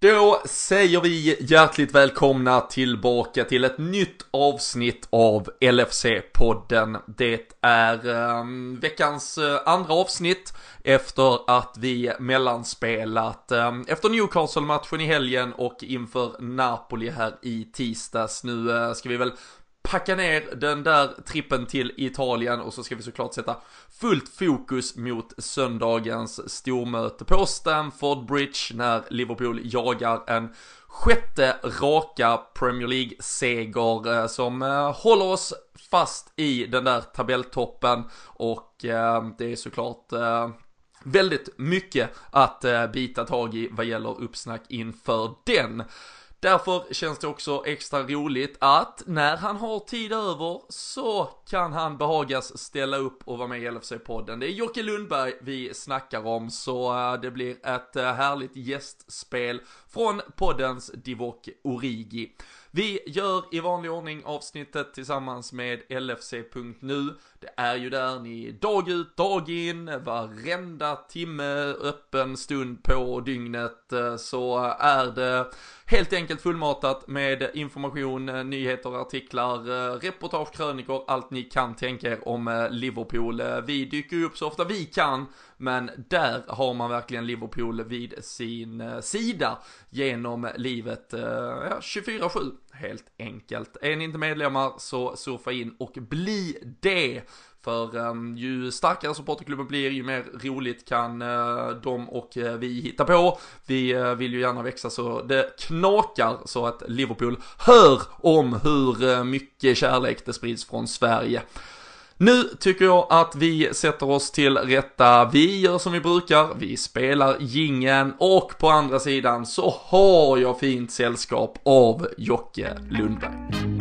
Då säger vi hjärtligt välkomna tillbaka till ett nytt avsnitt av LFC-podden. Det är eh, veckans eh, andra avsnitt efter att vi mellanspelat eh, efter Newcastle-matchen i helgen och inför Napoli här i tisdags. Nu eh, ska vi väl packa ner den där trippen till Italien och så ska vi såklart sätta fullt fokus mot söndagens stormöte på Stamford Bridge när Liverpool jagar en sjätte raka Premier League-seger eh, som eh, håller oss fast i den där tabelltoppen och eh, det är såklart väldigt mycket att bita tag i vad gäller uppsnack inför den. Därför känns det också extra roligt att när han har tid över så kan han behagas ställa upp och vara med i LFC-podden. Det är Jocke Lundberg vi snackar om så eh, det blir ett eh, härligt gästspel från poddens Divock Origi. Vi gör i vanlig ordning avsnittet tillsammans med LFC.nu. Det är ju där ni dag ut, dag in, varenda timme, öppen stund på dygnet eh, så är det helt enkelt fullmatat med information, eh, nyheter, artiklar, eh, reportage, krönikor, allt ni kan tänka er om Liverpool. Vi dyker upp så ofta vi kan men där har man verkligen Liverpool vid sin eh, sida genom livet eh, ja, 24-7 helt enkelt. Är ni inte medlemmar så surfa in och bli det. För um, ju starkare supporterklubben blir, ju mer roligt kan uh, de och uh, vi hitta på. Vi uh, vill ju gärna växa så det knakar så att Liverpool hör om hur mycket kärlek det sprids från Sverige. Nu tycker jag att vi sätter oss till rätta. Vi gör som vi brukar, vi spelar gingen och på andra sidan så har jag fint sällskap av Jocke Lundberg.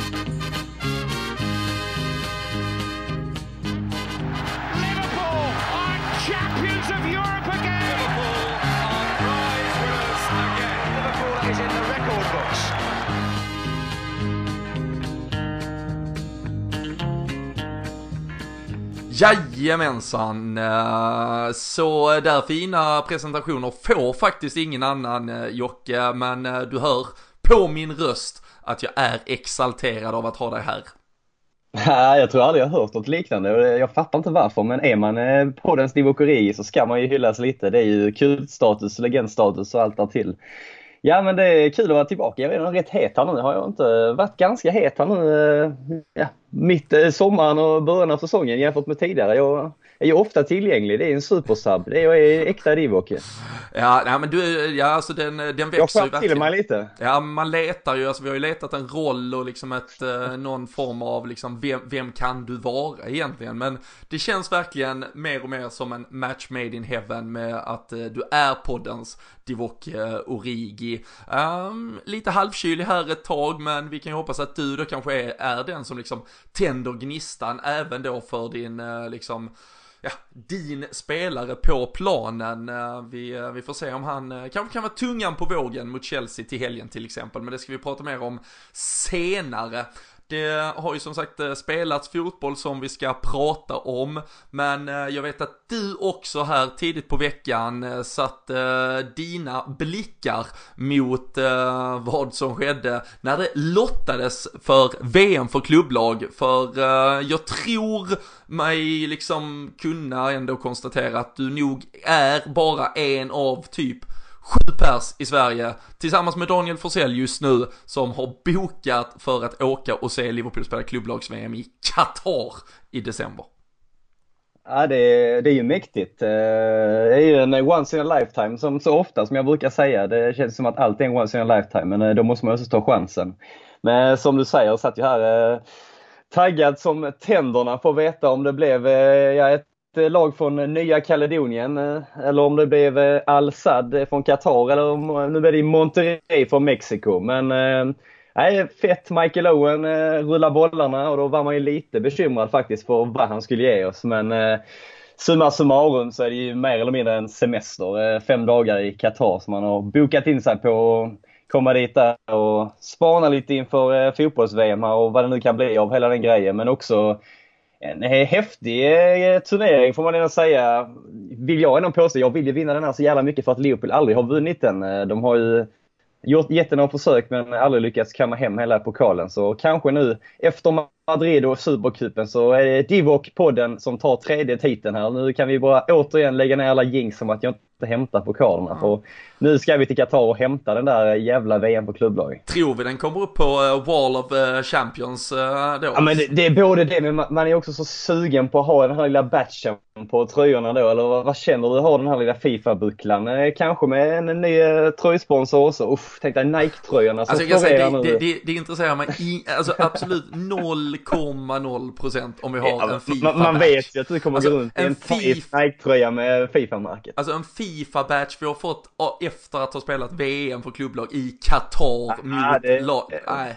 Jajamensan, eh, så där fina presentationer får faktiskt ingen annan eh, Jocke, men eh, du hör på min röst att jag är exalterad av att ha dig här. Nej, jag tror aldrig jag har hört något liknande. Jag fattar inte varför, men är man på den så ska man ju hyllas lite. Det är ju kultstatus, legendstatus och allt där till. Ja men det är kul att vara tillbaka. Jag är redan rätt het här nu. Har jag inte varit ganska het här nu eh, ja, mitt eh, sommaren och början av säsongen jämfört med tidigare. Jag är ju ofta tillgänglig. Det är en supersub. Det är, jag är äkta Divock. Ja, nej, men du, ja alltså den, den växer ju verkligen. Jag till mig lite. Ja, man letar ju, alltså vi har ju letat en roll och liksom ett, eh, någon form av liksom, vem, vem kan du vara egentligen? Men det känns verkligen mer och mer som en match made in heaven med att eh, du är poddens Divock eh, Origi. Um, lite halvkylig här ett tag, men vi kan ju hoppas att du då kanske är, är den som liksom tänder gnistan även då för din eh, liksom ja, din spelare på planen. Eh, vi, eh, vi får se om han eh, kanske kan vara tungan på vågen mot Chelsea till helgen till exempel, men det ska vi prata mer om senare. Det har ju som sagt eh, spelats fotboll som vi ska prata om, men eh, jag vet att du också här tidigt på veckan eh, satte dina blickar mot vad som skedde när det lottades för VM för klubblag, för jag tror mig liksom kunna ändå konstatera att du nog är bara en av typ sju pers i Sverige tillsammans med Daniel Forsell just nu som har bokat för att åka och se Liverpool spela klubblags-VM i Qatar i december. Ja, det är, det är ju mäktigt. Eh, det är ju en once in a lifetime som så ofta som jag brukar säga. Det känns som att allt är en once in a lifetime, men eh, då måste man också ta chansen. Men eh, som du säger, satt jag här taggad som tänderna för att veta om det blev ja, ett Eh, lag från Nya Kaledonien eh, eller om det blev eh, Al-Sad från Qatar eller om nu blir det Monterrey från Mexiko. Men nej, fett Michael Owen rullar bollarna och då var man ju lite bekymrad faktiskt för vad han skulle ge oss. Men summa summarum så är det ju mer eller mindre en semester. Fem dagar i Qatar som man har bokat in sig på komma dit där och spana lite inför fotbolls-VM och vad det nu kan bli av hela den grejen. Men också en häftig eh, turnering får man ändå säga. Vill jag ändå påstå. Jag vill ju vinna den här så jävla mycket för att Liverpool aldrig har vunnit den. Eh, de har ju gjort jättemånga försök men aldrig lyckats kamma hem hela pokalen. Så kanske nu efter Madrid och Supercupen så är det Divock-podden som tar tredje titeln här. Nu kan vi bara återigen lägga ner alla jinx om att jag inte hämtar pokalerna. Mm. För nu ska vi till Qatar och hämta den där jävla VM på klubblag. Tror vi den kommer upp på uh, Wall of uh, Champions uh, då? Ja men det, det, är både det, men man är också så sugen på att ha den här lilla batchen på tröjorna då. Eller vad, vad känner du? Har den här lilla Fifa-bucklan? kanske med en ny tröjsponsor också. Usch, tänk dig Nike-tröjorna som alltså, florerar nu. Det, det, det intresserar mig i, alltså absolut 0,0 procent om vi har ja, en Fifa-batch. Man, man vet ju att du kommer alltså, gå runt i en, en Nike-tröja med Fifa-märket. Alltså en Fifa-batch vi har fått efter att ha spelat VM för klubblag i Qatar ah, mot det, lag. Nej.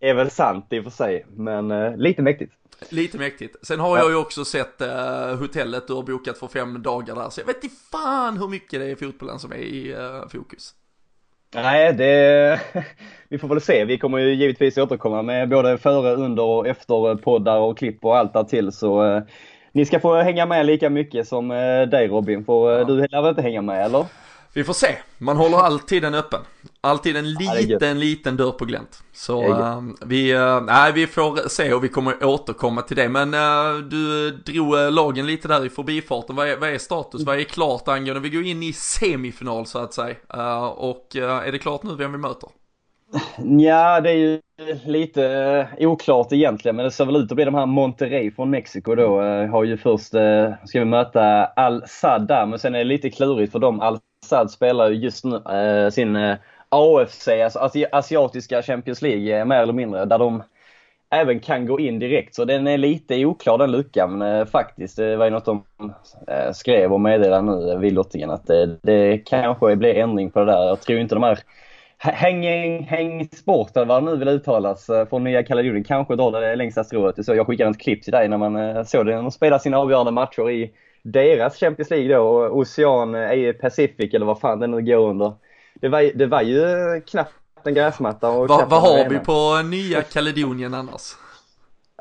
är väl sant i och för sig, men uh, lite mäktigt. Lite mäktigt. Sen har jag ju också sett uh, hotellet du har bokat för fem dagar där, så jag vet inte fan hur mycket det är fotbollen som är i uh, fokus. Nej, det, vi får väl se. Vi kommer ju givetvis återkomma med både före, under och efter poddar och klipp och allt där till så ni ska få hänga med lika mycket som dig Robin, för ja. du lär väl inte hänga med eller? Vi får se. Man håller alltid den öppen. Alltid en liten, liten dörr på glänt. Så uh, vi, uh, nej, vi får se och vi kommer återkomma till det. Men uh, du drog lagen lite där i förbifarten. Vad är, vad är status? Vad är klart angående? Vi går in i semifinal så att säga. och är det klart nu vem vi möter? Ja, det är ju lite oklart egentligen, men det ser väl ut att bli de här Monterrey från Mexiko då. Har ju först, ska vi möta Al-Sad men sen är det lite klurigt för dem Al Sad spelar ju just nu eh, sin eh, AFC, alltså asiatiska Champions League, eh, mer eller mindre, där de även kan gå in direkt. Så den är lite oklar den luckan eh, faktiskt. Det var ju något de eh, skrev och meddelade nu vid lottningen att det, det kanske blir ändring på det där. Jag tror inte de här Häng, häng sport eller vad det nu vill uttalas från Nya Kaledonien kanske drar det längsta strået. Så jag skickade ett klipp till dig när man såg det. De spelar sina avgörande matcher i deras Champions League då, Ocean Pacific eller vad fan det nu går under. Det var, det var ju knappt en gräsmatta och Va, Vad har vi på Nya Kaledonien annars?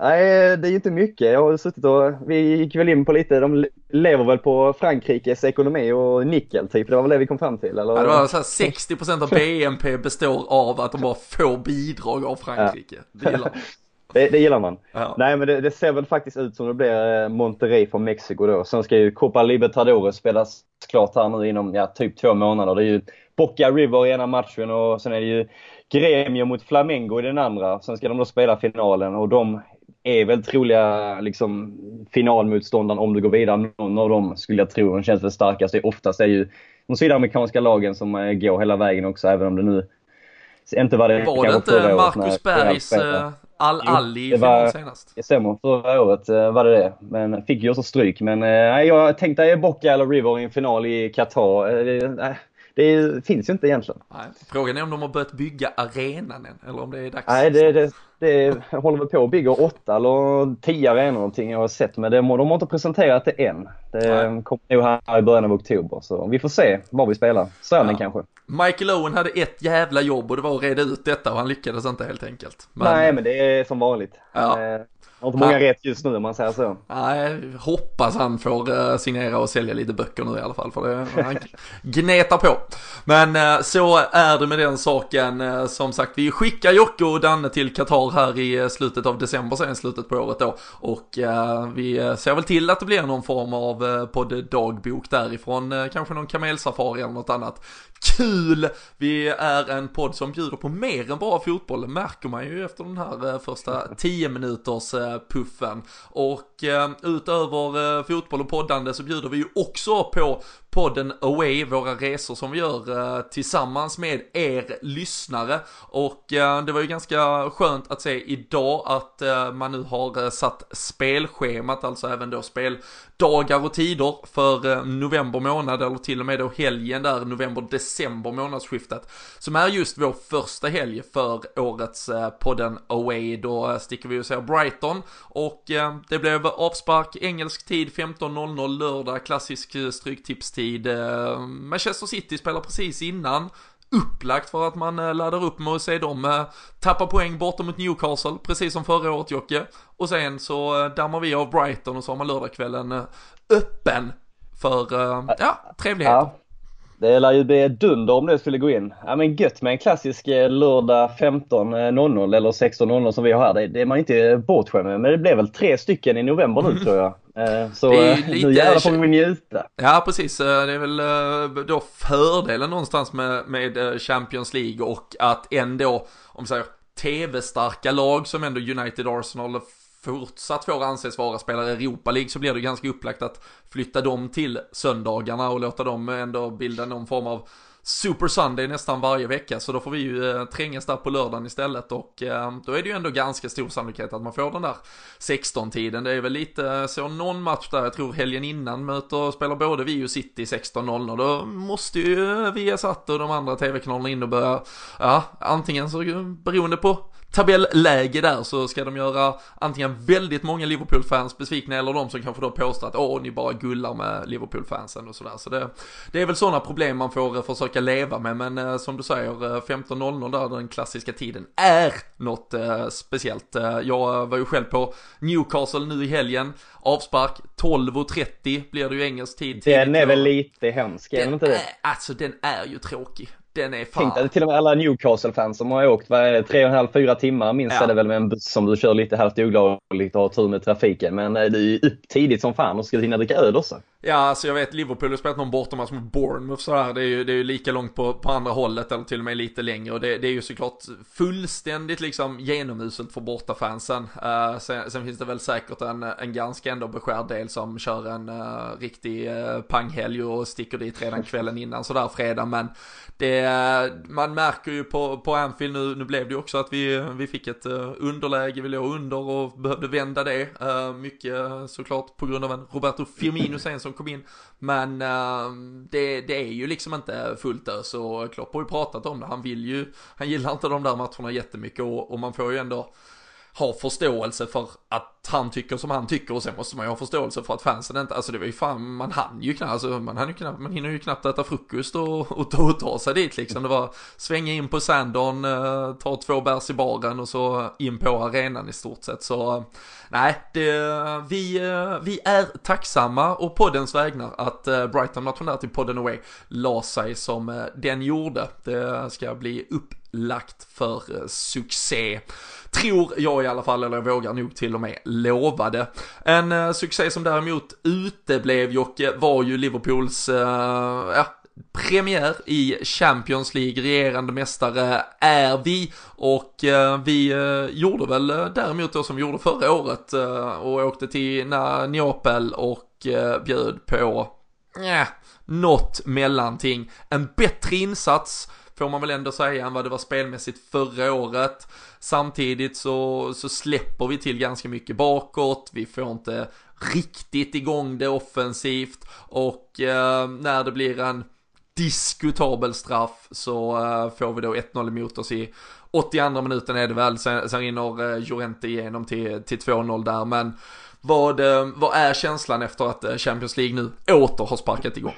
Nej, det är ju inte mycket. Jag har suttit och, vi gick väl in på lite, de lever väl på Frankrikes ekonomi och nickel typ. Det var väl det vi kom fram till eller? Ja, det var så 60% av BNP består av att de bara får bidrag av Frankrike. Ja. Det gillar det, det gillar man. Ja. Nej men det, det, ser väl faktiskt ut som det blir eh, Monterrey från Mexiko då. Sen ska ju Copa Libertadores spelas klart här nu inom ja, typ två månader. Det är ju Boca River i ena matchen och sen är det ju Gremio mot Flamengo i den andra. Sen ska de då spela finalen och de är väl troliga liksom, finalmotståndaren om du går vidare. Någon av dem skulle jag tro. De känns väl starkast. Det oftast är ju de sydamerikanska lagen som eh, går hela vägen också även om det nu inte var det Var det inte Marcus Bergs Al-Ali i final senast. Det stämmer, förra året eh, var det det. Men fick ju också stryk. Men eh, jag tänkte Boca eller River i en final i Qatar. Eh, det finns ju inte egentligen. Nej, frågan är om de har börjat bygga arenan än, eller om det är dags. Nej, det, det, det håller väl på att bygga åtta eller tio arenor någonting jag har sett. Men det, de har inte presenterat det än. Det Nej. kommer nog här i början av oktober. Så vi får se var vi spelar. Stranden ja. kanske. Michael Owen hade ett jävla jobb och det var att reda ut detta och han lyckades inte helt enkelt. Men... Nej, men det är som vanligt. Ja. Eh, har inte många han, rätt just nu om man säger så. Nej, hoppas han får uh, signera och sälja lite böcker nu i alla fall. För det, han gnetar på. Men uh, så är det med den saken. Uh, som sagt, vi skickar Jocke och Danne till Qatar här i slutet av december sen, slutet på året då. Och vi ser väl till att det blir någon form av podd-dagbok därifrån. kanske någon kamelsafari eller något annat kul! Vi är en podd som bjuder på mer än bara fotboll, märker man ju efter den här första 10 minuters puffen. Och eh, utöver eh, fotboll och poddande så bjuder vi ju också på podden Away, våra resor som vi gör eh, tillsammans med er lyssnare. Och eh, det var ju ganska skönt att se idag att eh, man nu har eh, satt spelschemat, alltså även då speldagar och tider för eh, november månad eller till och med då helgen där, november-december månadsskiftet. Som är just vår första helg för årets eh, podden Away. Då eh, sticker vi och ser Brighton och det blev avspark engelsk tid 15.00 lördag, klassisk stryktipstid tid. Eh, Manchester City spelar precis innan. Upplagt för att man eh, laddar upp med att se dem eh, tappa poäng borta mot Newcastle, precis som förra året Jocke. Och sen så dammar vi av Brighton och så har man lördagskvällen öppen för, ja, trevligheter. Ja. Det lär ju bli dunder om det skulle gå in. Ja men gött med en klassisk eh, lördag 15.00 eller 16.00 som vi har här. Det, det är man inte bortskämd med. Men det blev väl tre stycken i november nu tror jag. Eh, så lite... nu jävlar får vi njuta. Ja precis, det är väl då fördelen någonstans med, med Champions League och att ändå, om man säger tv-starka lag som ändå United Arsenal fortsatt får anses vara spelare i Europa League så blir det ganska upplagt att flytta dem till söndagarna och låta dem ändå bilda någon form av Super Sunday nästan varje vecka så då får vi ju eh, trängas där på lördagen istället och eh, då är det ju ändå ganska stor sannolikhet att man får den där 16-tiden. Det är väl lite eh, så någon match där, jag tror helgen innan möter och spelar både vi och City 16.00 då måste ju Viasat och de andra tv-kanalerna in och börja, ja antingen så beroende på tabelläge där så ska de göra antingen väldigt många Liverpool-fans besvikna eller de som kanske då påstår att åh, ni bara gullar med Liverpool-fansen och sådär. Så det, det är väl sådana problem man får försöka leva med, men eh, som du säger, 15.00 eh, där den klassiska tiden är något eh, speciellt. Eh, jag var ju själv på Newcastle nu i helgen, avspark 12.30 blir det ju engelsk tid. Den är väl lite hemsk, är den inte det? Är, alltså den är ju tråkig. Den är fan. Tänk dig till och med alla Newcastle-fans som har åkt, vad är det, tre och en halv, fyra timmar minst ja. är det väl med en buss som du kör lite halvt olagligt och har tur med trafiken. Men eh, det är ju upp tidigt som fan och ska hinna dricka öl också. Ja, alltså jag vet Liverpool har spelat någon bortamatch mot Bournemouth sådär. Det är ju, det är ju lika långt på, på andra hållet eller till och med lite längre. Och det, det är ju såklart fullständigt liksom genomuselt för bortafansen. Uh, sen, sen, finns det väl säkert en, en ganska ändå beskärd del som kör en uh, riktig uh, panghelg och sticker dit redan kvällen innan sådär fredag. Men det, man märker ju på, på Anfield nu, nu blev det ju också att vi, vi fick ett underläge, vi låg under och behövde vända det. mycket såklart på grund av en Roberto Firmino sen som kom in. Men uh, det, det, är ju liksom inte fullt ös och Klopp har ju pratat om det. Han vill ju, han gillar inte de där matcherna jättemycket och, och man får ju ändå ha förståelse för att han tycker som han tycker och sen måste man ju ha förståelse för att fansen inte, alltså det var ju fan, man hann ju knappt, alltså man, hann ju knappt, man hinner ju knappt äta frukost och, och, ta, och ta sig dit liksom. Det var svänga in på Sandon, eh, ta två bärs i baren och så in på arenan i stort sett. Så eh, nej, det, vi, eh, vi är tacksamma och poddens vägnar att eh, Brighton National till podden Away la sig som den gjorde. Det ska bli upp lagt för eh, succé. Tror jag i alla fall, eller jag vågar nog till och med lova det. En eh, succé som däremot uteblev Jocke eh, var ju Liverpools, ja, premiär i Champions League, regerande mästare är vi och eh, vi eh, gjorde väl däremot då som vi gjorde förra året eh, och åkte till Neapel och eh, bjöd på, eh, något mellanting. En bättre insats får man väl ändå säga än vad det var spelmässigt förra året. Samtidigt så, så släpper vi till ganska mycket bakåt, vi får inte riktigt igång det offensivt och eh, när det blir en diskutabel straff så eh, får vi då 1-0 emot oss i 82 minuten är det väl, sen, sen rinner eh, Jorente igenom till, till 2-0 där men vad, eh, vad är känslan efter att eh, Champions League nu åter har sparkat igång?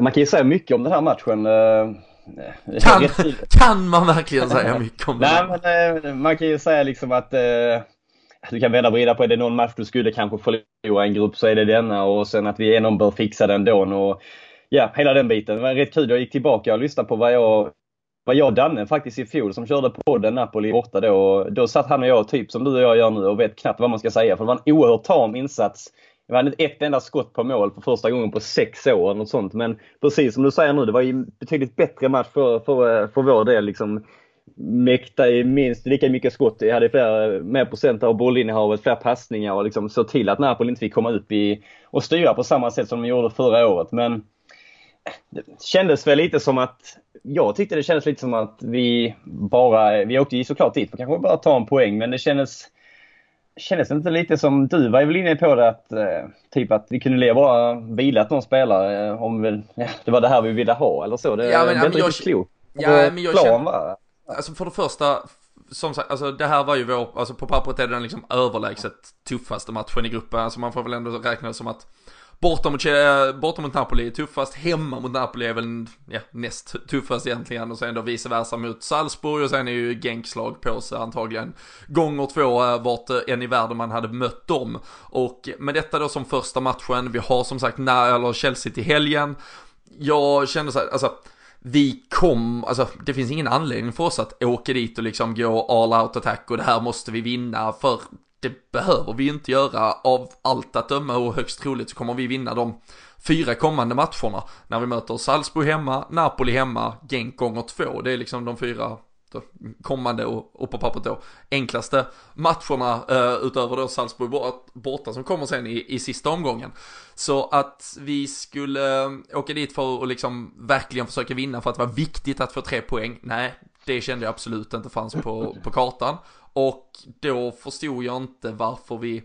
Man kan ju säga mycket om den här matchen. Eh, kan, kan man verkligen säga mycket om det? Nej, men man kan ju säga liksom att du kan vända och vrida på, är det någon match du skulle kanske förlora en grupp så är det denna och sen att vi ändå bör fixa den då. Och ja, hela den biten. Det var rätt kul. Jag gick tillbaka och lyssnade på vad jag vad jag och Danne faktiskt i fjol som körde podden Napoli borta då. Då satt han och jag typ som du och jag gör nu och vet knappt vad man ska säga. För det var en oerhört tam insats. Jag hade ett enda skott på mål för första gången på sex år eller något sånt. Men precis som du säger nu, det var ju betydligt bättre match för, för, för vår del. Liksom, mäkta i minst lika mycket skott. Jag hade fler, mer procent av bollinnehavet, fler passningar och liksom såg till att Napoli inte fick komma upp i och styra på samma sätt som de gjorde förra året. Men det kändes väl lite som att, jag tyckte det kändes lite som att vi bara, vi åkte ju såklart dit för kanske bara ta en poäng men det kändes Kändes det inte lite som, du var väl inne på det att, eh, typ att vi kunde leva bara vilat någon spelare eh, om vi, ja, det var det här vi ville ha eller så. Det, ja, men, det är inte riktigt klokt. Ja, men jag känner, var. Alltså för det första, som sagt, alltså det här var ju vår, alltså på pappret är det den liksom överlägset tuffaste matchen i gruppen. Alltså man får väl ändå räkna det som att Borta mot, borta mot Napoli är tuffast, hemma mot Napoli är väl ja, näst tuffast egentligen och sen då vice versa mot Salzburg och sen är ju Genks lag på sig antagligen gånger två eh, vart eh, än i världen man hade mött dem. Och med detta då som första matchen, vi har som sagt när, eller Chelsea till helgen, jag känner så här, alltså vi kom, alltså det finns ingen anledning för oss att åka dit och liksom gå all out attack och det här måste vi vinna för det behöver vi inte göra av allt att döma och högst troligt så kommer vi vinna de fyra kommande matcherna när vi möter Salzburg hemma, Napoli hemma, Genk gånger två. Det är liksom de fyra kommande och, och på pappret då enklaste matcherna eh, utöver då Salzburg borta som kommer sen i, i sista omgången. Så att vi skulle eh, åka dit för att liksom verkligen försöka vinna för att det var viktigt att få tre poäng. Nej, det kände jag absolut inte fanns på, på kartan. Och då förstod jag inte varför vi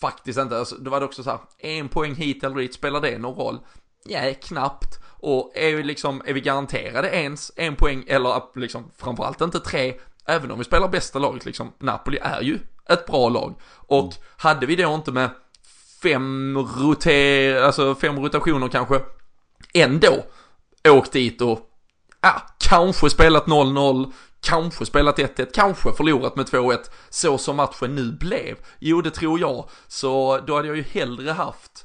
faktiskt inte, alltså, då var det också så här, en poäng hit eller dit, spelar det någon roll? Ja, knappt. Och är vi liksom, är vi garanterade ens en poäng eller liksom framförallt inte tre, även om vi spelar bästa laget liksom, Napoli är ju ett bra lag. Och mm. hade vi då inte med fem roter, alltså fem rotationer kanske, ändå åkt dit och, ja, kanske spelat 0-0, kanske spelat 1-1, kanske förlorat med 2-1, så som matchen nu blev. Jo, det tror jag. Så då hade jag ju hellre haft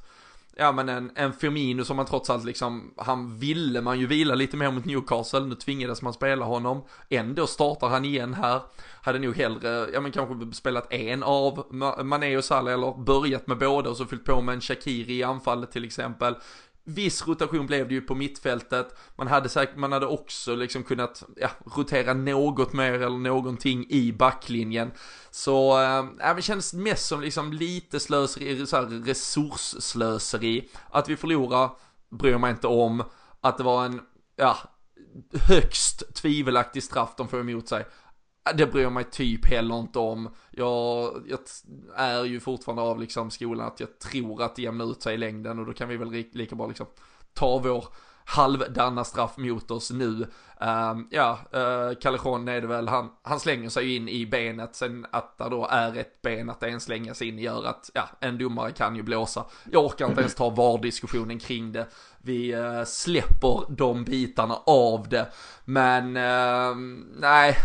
ja men en, en Firmino som man trots allt liksom, han ville man ju vila lite mer mot Newcastle, nu tvingades man spela honom, ändå startar han igen här, hade nog hellre, ja men kanske spelat en av Mané och Salah eller börjat med båda och så fyllt på med en Shakiri i anfallet till exempel. Viss rotation blev det ju på mittfältet. Man hade säkert, man hade också liksom kunnat ja, rotera något mer eller någonting i backlinjen. Så, äh, det kändes mest som liksom lite slöseri, så här resursslöseri. Att vi förlorar bryr mig inte om. Att det var en, ja, högst tvivelaktig straff de får emot sig. Det bryr mig typ heller inte om. Jag, jag, är ju fortfarande av liksom skolan att jag tror att det jämnar ut sig i längden och då kan vi väl lika bra liksom ta vår halvdana straff mot oss nu. Uh, ja, eh, uh, Callejon är det väl, han, han slänger sig in i benet, sen att det då är ett ben att det slänga sig in gör att, ja, en domare kan ju blåsa. Jag orkar inte ens ta VAR-diskussionen kring det. Vi uh, släpper de bitarna av det. Men uh, nej,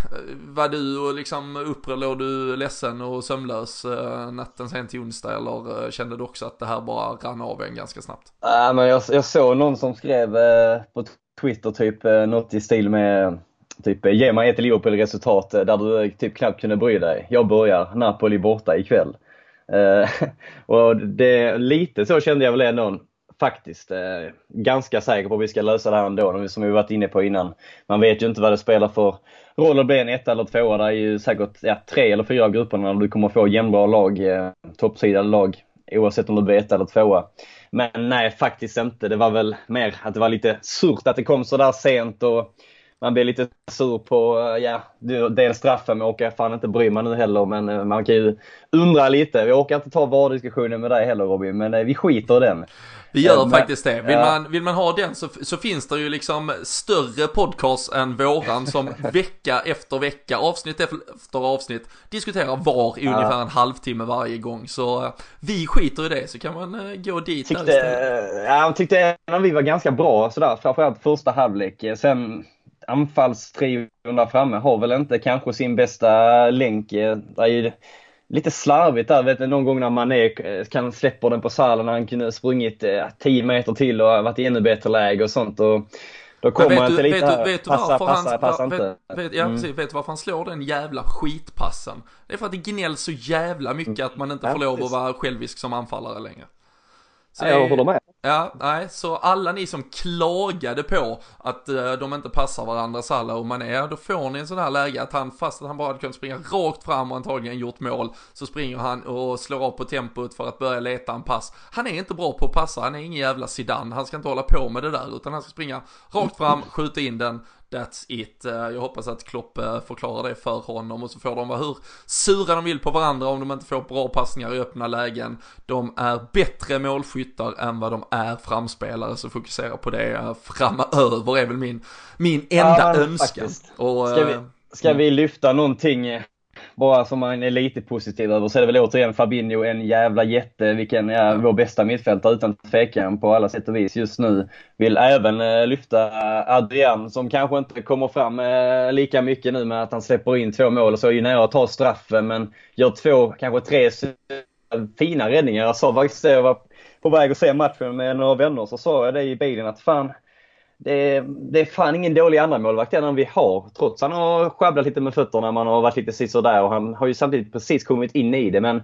var du liksom upprörd, låg du ledsen och sömnlös uh, natten sen till onsdag eller uh, kände du också att det här bara rann av en ganska snabbt? Nej, men jag, jag såg någon som skrev Eh, på Twitter typ eh, något i stil med Typ, eh, ge mig ett Liverpool-resultat där du typ knappt kunde bry dig. Jag börjar Napoli borta ikväll. och det, lite så kände jag väl ändå faktiskt. Eh, ganska säker på att vi ska lösa det här ändå, som vi varit inne på innan. Man vet ju inte vad det spelar för roll att bli en etta eller tvåa. Det är ju säkert ja, tre eller fyra av grupperna där du kommer få jämnbra lag, eh, toppsidade lag, oavsett om du blir etta eller tvåa. Men nej, faktiskt inte. Det var väl mer att det var lite surt att det kom så där sent och man blir lite sur på, eh, ja, dels straffen, men jag orkar fan inte bry mig nu heller. Men eh, man kan ju undra lite. Vi orkar inte ta VAR-diskussionen med dig heller Robin, men eh, vi skiter i den. Vi gör men, faktiskt det. Vill, ja. man, vill man ha den så, så finns det ju liksom större podcast än våran som vecka efter vecka, avsnitt efter avsnitt diskuterar VAR i ja. ungefär en halvtimme varje gång. Så vi skiter i det så kan man gå dit tyckte, Ja, jag tyckte att vi var ganska bra sådär, framförallt första halvlek. Sen anfallstrion där framme har väl inte kanske sin bästa länk. Det är ju lite slarvigt där. Vet du, någon gång när man är, kan släpper den på Salah när han kunde sprungit 10 meter till och varit i ännu bättre läge och sånt. Och då kommer han till lite vet vet passa, passa, han, passa inte. Vet, ja, mm. precis, vet du varför han slår den jävla skitpassen? Det är för att det gnälls så jävla mycket att man inte får lov att vara självisk som anfallare längre. Så ja, jag håller med. Ja, nej, så alla ni som klagade på att uh, de inte passar varandra, Salah och Mané, då får ni en sån här läge att han, fast att han bara hade kunnat springa rakt fram och antagligen gjort mål, så springer han och slår av på tempot för att börja leta en pass. Han är inte bra på att passa, han är ingen jävla Zidane, han ska inte hålla på med det där, utan han ska springa rakt fram, skjuta in den, That's it. Eh, jag hoppas att Klopp eh, förklarar det för honom och så får de vara hur sura de vill på varandra om de inte får bra passningar i öppna lägen. De är bättre målskyttar än vad de är framspelare så fokusera på det eh, framöver är väl min, min enda ja, önskan. Ska, vi, ska vi lyfta någonting bara som man är lite positiv över så är det väl återigen Fabinho en jävla jätte. Vilken är vår bästa mittfältare utan tvekan på alla sätt och vis just nu. Vill även eh, lyfta Adrian som kanske inte kommer fram eh, lika mycket nu med att han släpper in två mål och så är ju nära att ta straffen men gör två, kanske tre fina räddningar. Jag sa faktiskt det, jag var på väg att se matchen med några vänner så sa jag det i bilen att fan det är, det är fan ingen dålig andra målvakt än vi har. Trots att han har sjabblat lite med fötterna, man har varit lite sisådär och han har ju samtidigt precis kommit in i det. Men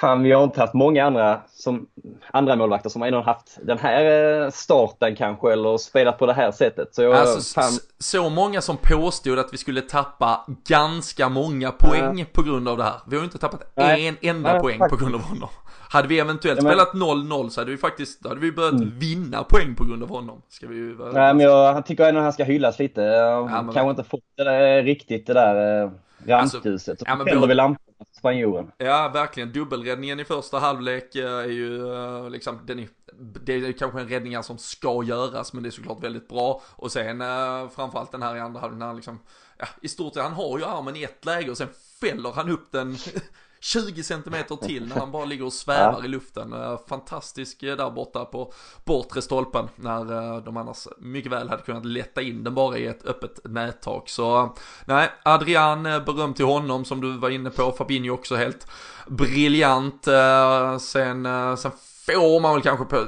fan, vi har inte haft många andra, som, andra målvakter som har ändå haft den här eh, starten kanske eller spelat på det här sättet. Så, jag, alltså, fan... så många som påstod att vi skulle tappa ganska många poäng ja. på grund av det här. Vi har ju inte tappat Nej. en enda Nej, poäng faktiskt. på grund av honom. Hade vi eventuellt men... spelat 0-0 så hade vi faktiskt, hade vi börjat mm. vinna poäng på grund av honom. Ska vi ju Nej men jag tycker ändå att han ska hyllas lite. Ja, Kanske men... inte fått det där, riktigt det där eh, rampljuset. Alltså, ja, men tänder vi lampan spanjoren. Ja, verkligen. Dubbelräddningen i första halvlek eh, är ju eh, liksom, den är, det är kanske en räddning som ska göras, men det är såklart väldigt bra. Och sen framförallt den här i andra halvlek när han liksom, ja, i stort sett, han har ju armen i ett läge och sen fäller han upp den 20 centimeter till när han bara ligger och svävar ja. i luften. Eh, fantastisk eh, där borta på bortre stolpen när eh, de annars mycket väl hade kunnat lätta in den bara i ett öppet nättak. Så nej, Adrian, beröm till honom som du var inne på. Fabinho också helt briljant. Sen, sen får man väl kanske på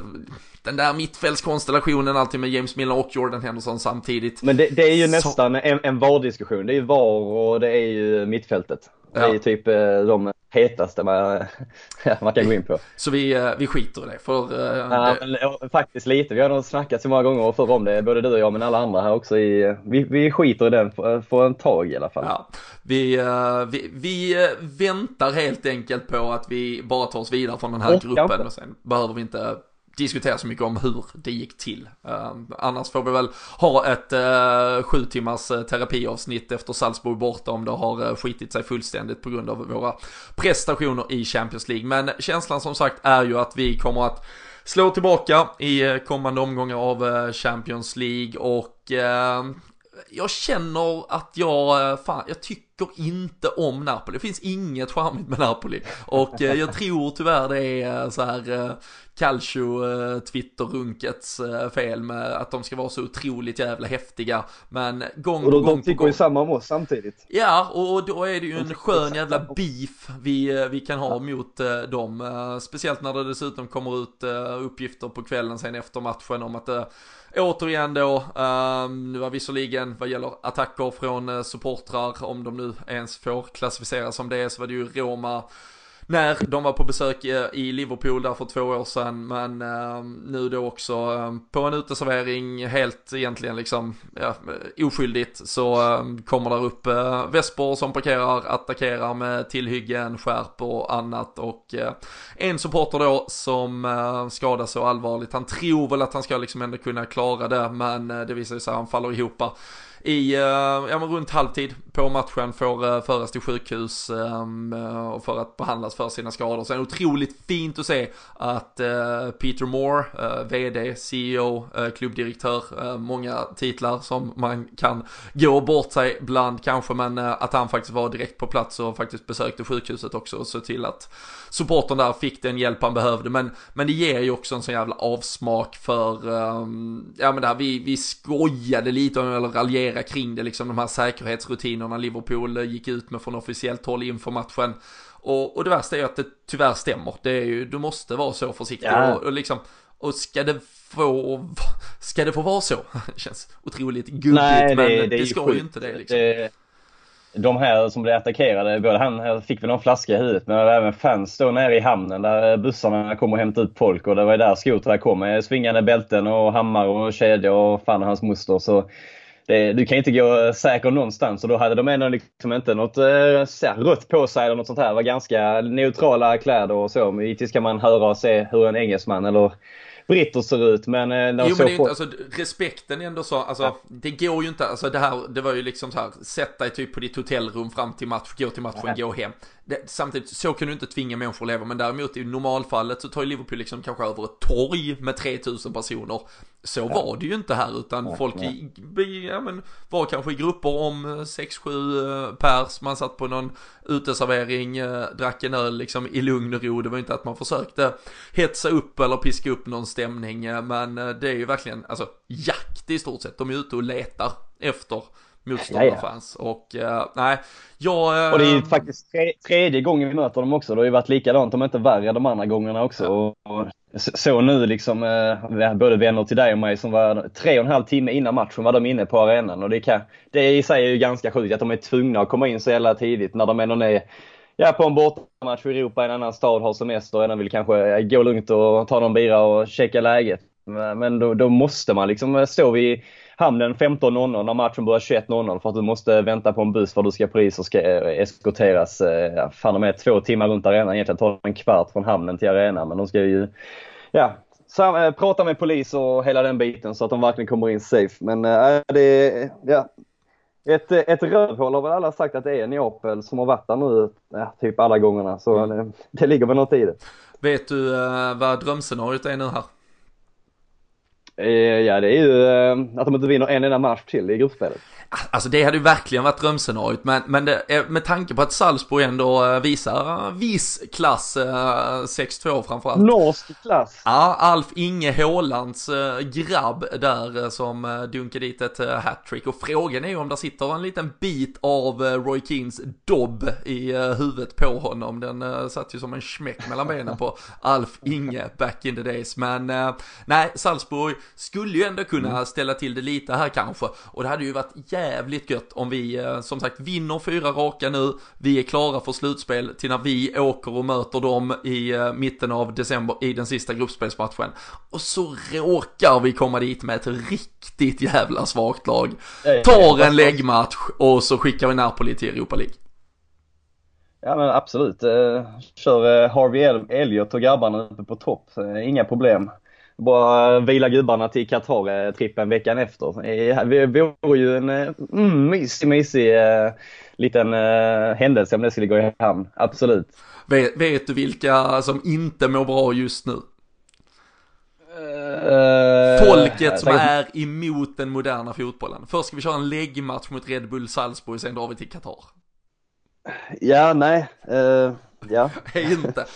den där mittfältskonstellationen alltid med James Miller och Jordan Henderson samtidigt. Men det, det är ju nästan en, en VAR-diskussion. Det är ju VAR och det är ju mittfältet. Det är typ de hetaste man, man kan gå in på. Så vi, eh, vi skiter i det? För, uh, ja, det... Faktiskt lite. Vi har nog snackat så många gånger förr om det, både du och jag men alla andra här också. I, vi, vi skiter i den för, för en tag i alla fall. Ja. Vi, vi, vi väntar helt enkelt på att vi bara tar oss vidare från den här gruppen och sen behöver vi inte diskutera så mycket om hur det gick till. Uh, annars får vi väl ha ett uh, sju timmars uh, terapiavsnitt efter Salzburg borta om det har uh, skitit sig fullständigt på grund av våra prestationer i Champions League. Men känslan som sagt är ju att vi kommer att slå tillbaka i kommande omgångar av Champions League och ehm, jag känner att jag, fan, jag tycker inte om Napoli. Det finns inget charmigt med Napoli. Och jag tror tyvärr det är så här Calcio eh, Twitter-runkets eh, fel med att de ska vara så otroligt jävla häftiga. Men gång på gång de tycker ju samma om oss samtidigt. Ja, och då är det ju en skön jävla beef vi, eh, vi kan ha mot dem. Speciellt när det dessutom kommer ut uppgifter på kvällen sen efter matchen om att återigen då, um, nu var visserligen vad gäller attacker från eh, supportrar, om de nu ens får klassificeras som det, så var det ju Roma när de var på besök i Liverpool där för två år sedan. Men eh, nu då också eh, på en uteservering helt egentligen liksom ja, oskyldigt så eh, kommer där upp eh, Vesper som parkerar, attackerar med tillhyggen, skärp och annat. Och eh, en supporter då som eh, skadas så allvarligt. Han tror väl att han ska liksom ändå kunna klara det men eh, det visar sig att han faller ihop i, eh, ja men runt halvtid på matchen får eh, föras till sjukhus ehm, eh, och för att behandlas för sina skador. Sen otroligt fint att se att Peter Moore, VD, CEO, klubbdirektör, många titlar som man kan gå bort sig bland kanske, men att han faktiskt var direkt på plats och faktiskt besökte sjukhuset också och såg till att supporten där fick den hjälp han behövde. Men, men det ger ju också en sån jävla avsmak för, ehm, ja men det här, vi, vi skojade lite eller raljerade kring det, liksom de här säkerhetsrutinerna Liverpool gick ut med från officiellt håll inför matchen. Och, och det värsta är ju att det tyvärr stämmer. Det är ju, du måste vara så försiktig ja. och, och liksom, och ska det få, ska det få vara så? Det känns otroligt gubbigt men det, det, det ska ju inte det liksom. Det de här som blev attackerade, både han fick väl någon flaska i huvudet men även fans då nere i hamnen där bussarna kom och hämtade ut folk och det var där Skoter kom med svingande bälten och hammar och kedjor och fan och hans moster. Så det, du kan inte gå säker någonstans och då hade de ändå liksom inte något äh, rött på sig eller något sånt här. Det var ganska neutrala kläder och så. Men givetvis kan man höra och se hur en engelsman eller britter ser ut. Men, eh, jo, men det är inte, alltså, respekten är ändå så, alltså ja. det går ju inte, alltså det här, det var ju liksom så här, sätt dig typ på ditt hotellrum fram till match, gå till matchen, ja. gå hem. Det, samtidigt, så kan du inte tvinga människor att leva, men däremot i normalfallet så tar ju Liverpool liksom kanske över ett torg med 3000 personer. Så ja. var det ju inte här, utan ja, folk i, ja, men, var kanske i grupper om 6-7 eh, pers, man satt på någon uteservering, eh, drack en öl liksom i lugn och ro. Det var inte att man försökte hetsa upp eller piska upp någon stämning, eh, men det är ju verkligen, alltså jakt i stort sett. De är ute och letar efter motståndarfans. Och uh, nej, jag... Och det är ju faktiskt tre, tredje gången vi möter dem också. Det har ju varit likadant, om inte värre de andra gångerna också. Och, och så nu liksom, uh, både vänner till dig och mig som var tre och en halv timme innan matchen var de inne på arenan. Och det, kan, det i sig är ju ganska sjukt att de är tvungna att komma in så jävla tidigt när de ändå är ja, på en bortamatch i Europa en annan stad, har semester och ändå vill kanske gå lugnt och ta någon bira och checka läget. Men då, då måste man liksom stå vid hamnen 15.00 när matchen börjar 21.00 för att du måste vänta på en buss för att du ska polis och ska eskorteras ja, fan med två timmar runt arenan. Egentligen tar en kvart från hamnen till arenan men de ska ju ja, sam, prata med polis och hela den biten så att de verkligen kommer in safe. Men äh, det, ja, ett, ett rövhål har väl alla sagt att det är Neapel som har varit där nu ja, typ alla gångerna. Så mm. det, det ligger väl något i det. Vet du uh, vad drömscenariot är nu här? Eh, ja, det är ju uh, att de inte vinner en enda match till i gruppspelet. Alltså det hade ju verkligen varit drömscenariot, men, men det, med tanke på att Salzburg ändå eh, visar viss klass, 6-2 eh, framförallt. Norsk klass. Ja, Alf Inge Hålands eh, grabb där som dunkar dit ett hattrick. Och frågan är ju om det sitter en liten bit av Roy Keens dobb i huvudet på honom. Den satt ju som en smäck mellan benen på Alf Inge back in the days. Men nej, Salzburg skulle ju ändå kunna mm. ställa till det lite här kanske. Och det hade ju varit jävligt gött om vi eh, som sagt vinner fyra raka nu. Vi är klara för slutspel till när vi åker och möter dem i eh, mitten av december i den sista gruppspelsmatchen. Och så råkar vi komma dit med ett riktigt jävla svagt lag. Tar en läggmatch och så skickar vi Napoli till Europa League. Ja men absolut. Eh, kör Harvey Elliot och grabbarna uppe på topp. Inga problem bara vila gubbarna till Qatar-trippen veckan efter. Det vore ju en mm, mysig, mysig uh, liten uh, händelse om det skulle gå i hamn. Absolut. Vet, vet, du vilka som inte mår bra just nu? Uh, Folket som är emot den moderna fotbollen. Först ska vi köra en läggmatch mot Red Bull Salzburg, sen drar vi till Qatar. Ja, nej. Uh... Ja. det, är inte,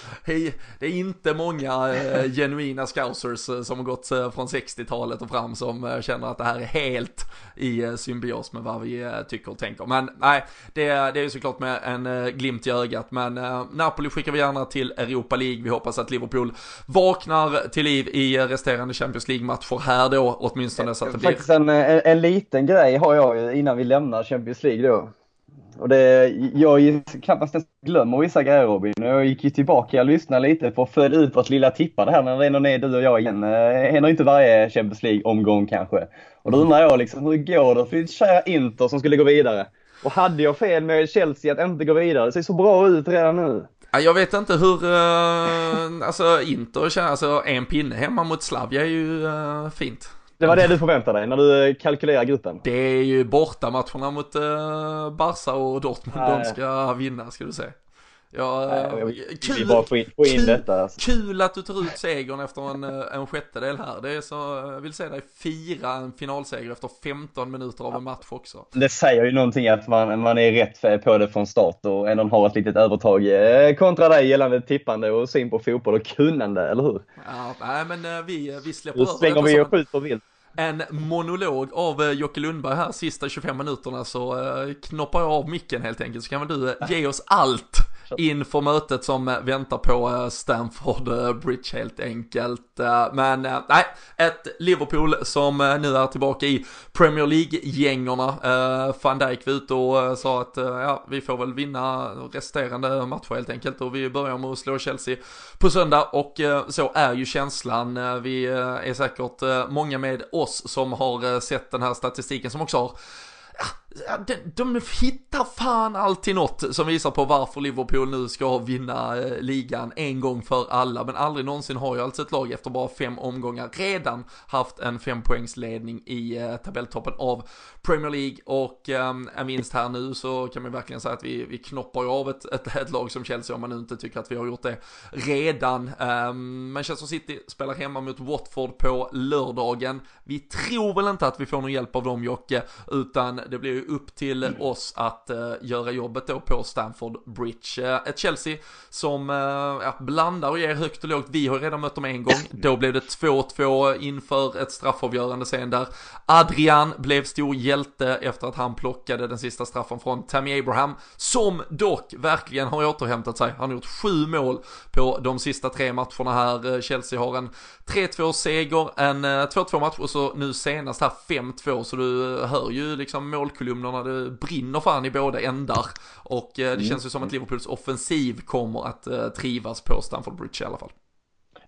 det är inte många eh, genuina scousers eh, som har gått eh, från 60-talet och fram som känner att det här är helt i symbios med vad vi tycker och tänker. Men nej, det, det är ju såklart med en glimt i ögat. Men Napoli skickar vi gärna till Europa League. Vi hoppas att Liverpool vaknar till liv i resterande Champions League-matcher här då, åtminstone så att det blir. Faktiskt en, en, en liten grej har jag innan vi lämnar Champions League då. Och det, jag knappast ens glömmer vissa grejer Robin. Jag gick ju tillbaka och lyssnade lite på att följa ut vårt lilla tippande här när det ändå är du och jag igen. Det händer inte varje Champions League-omgång kanske. Och då undrar jag liksom, hur går det för ditt kära Inter som skulle gå vidare? Och hade jag fel med Chelsea att inte gå vidare? Det ser så bra ut redan nu. Jag vet inte hur, eh, alltså Inter, alltså en pinne hemma mot Slavia är ju eh, fint. Det var det du förväntade dig när du kalkylerar gruppen? Det är ju bortamatcherna mot uh, Barca och Dortmund Nej. de ska vinna ska du säga. Ja, Nej, jag vill, kul, bara få in, få in kul, detta. Alltså. kul att du tar ut segern efter en, eh, en sjättedel här. Det är så, jag vill se dig fira en finalseger efter 15 minuter av en match också. Det säger ju någonting att man, man är rätt på det från start och ändå har ett litet övertag eh, kontra dig gällande tippande och syn på fotboll och kunnande, eller hur? Ja, nej men vi, vi släpper över svänger vi och skjuter vilt en monolog av eh, Jocke Lundberg här sista 25 minuterna så knoppar jag av micken helt enkelt så kan väl du ge oss allt inför mötet som eh, väntar på eh, Stanford Stamford Bridge helt enkelt. Men nej, ett Liverpool som nu är tillbaka i Premier League-gängorna. Van Dijk var ute och sa att ja, vi får väl vinna resterande matcher helt enkelt och vi börjar med att slå Chelsea på söndag och så är ju känslan. Vi är säkert många med oss som har sett den här statistiken som också har de, de hittar fan alltid något som visar på varför Liverpool nu ska vinna eh, ligan en gång för alla. Men aldrig någonsin har ju alltså ett lag efter bara fem omgångar redan haft en fempoängsledning i eh, tabelltoppen av Premier League. Och um, en vinst här nu så kan man verkligen säga att vi, vi knoppar ju av ett, ett, ett, lag som Chelsea om man nu inte tycker att vi har gjort det redan. Um, Manchester City spelar hemma mot Watford på lördagen. Vi tror väl inte att vi får någon hjälp av dem Jocke, utan det blir ju upp till mm. oss att uh, göra jobbet då på Stamford Bridge. Uh, ett Chelsea som ja, blandar och ger högt och lågt. Vi har redan mött dem en gång. Då blev det 2-2 inför ett straffavgörande sen där. Adrian blev stor hjälte efter att han plockade den sista straffen från Tammy Abraham, som dock verkligen har återhämtat sig. Han har gjort sju mål på de sista tre matcherna här. Chelsea har en 3-2 seger, en 2-2 match och så nu senast här 5-2 så du hör ju liksom målkolumnerna, det brinner fan i båda ändar. Och eh, det mm. känns ju som att Liverpools offensiv kommer att eh, trivas på Stamford Bridge i alla fall.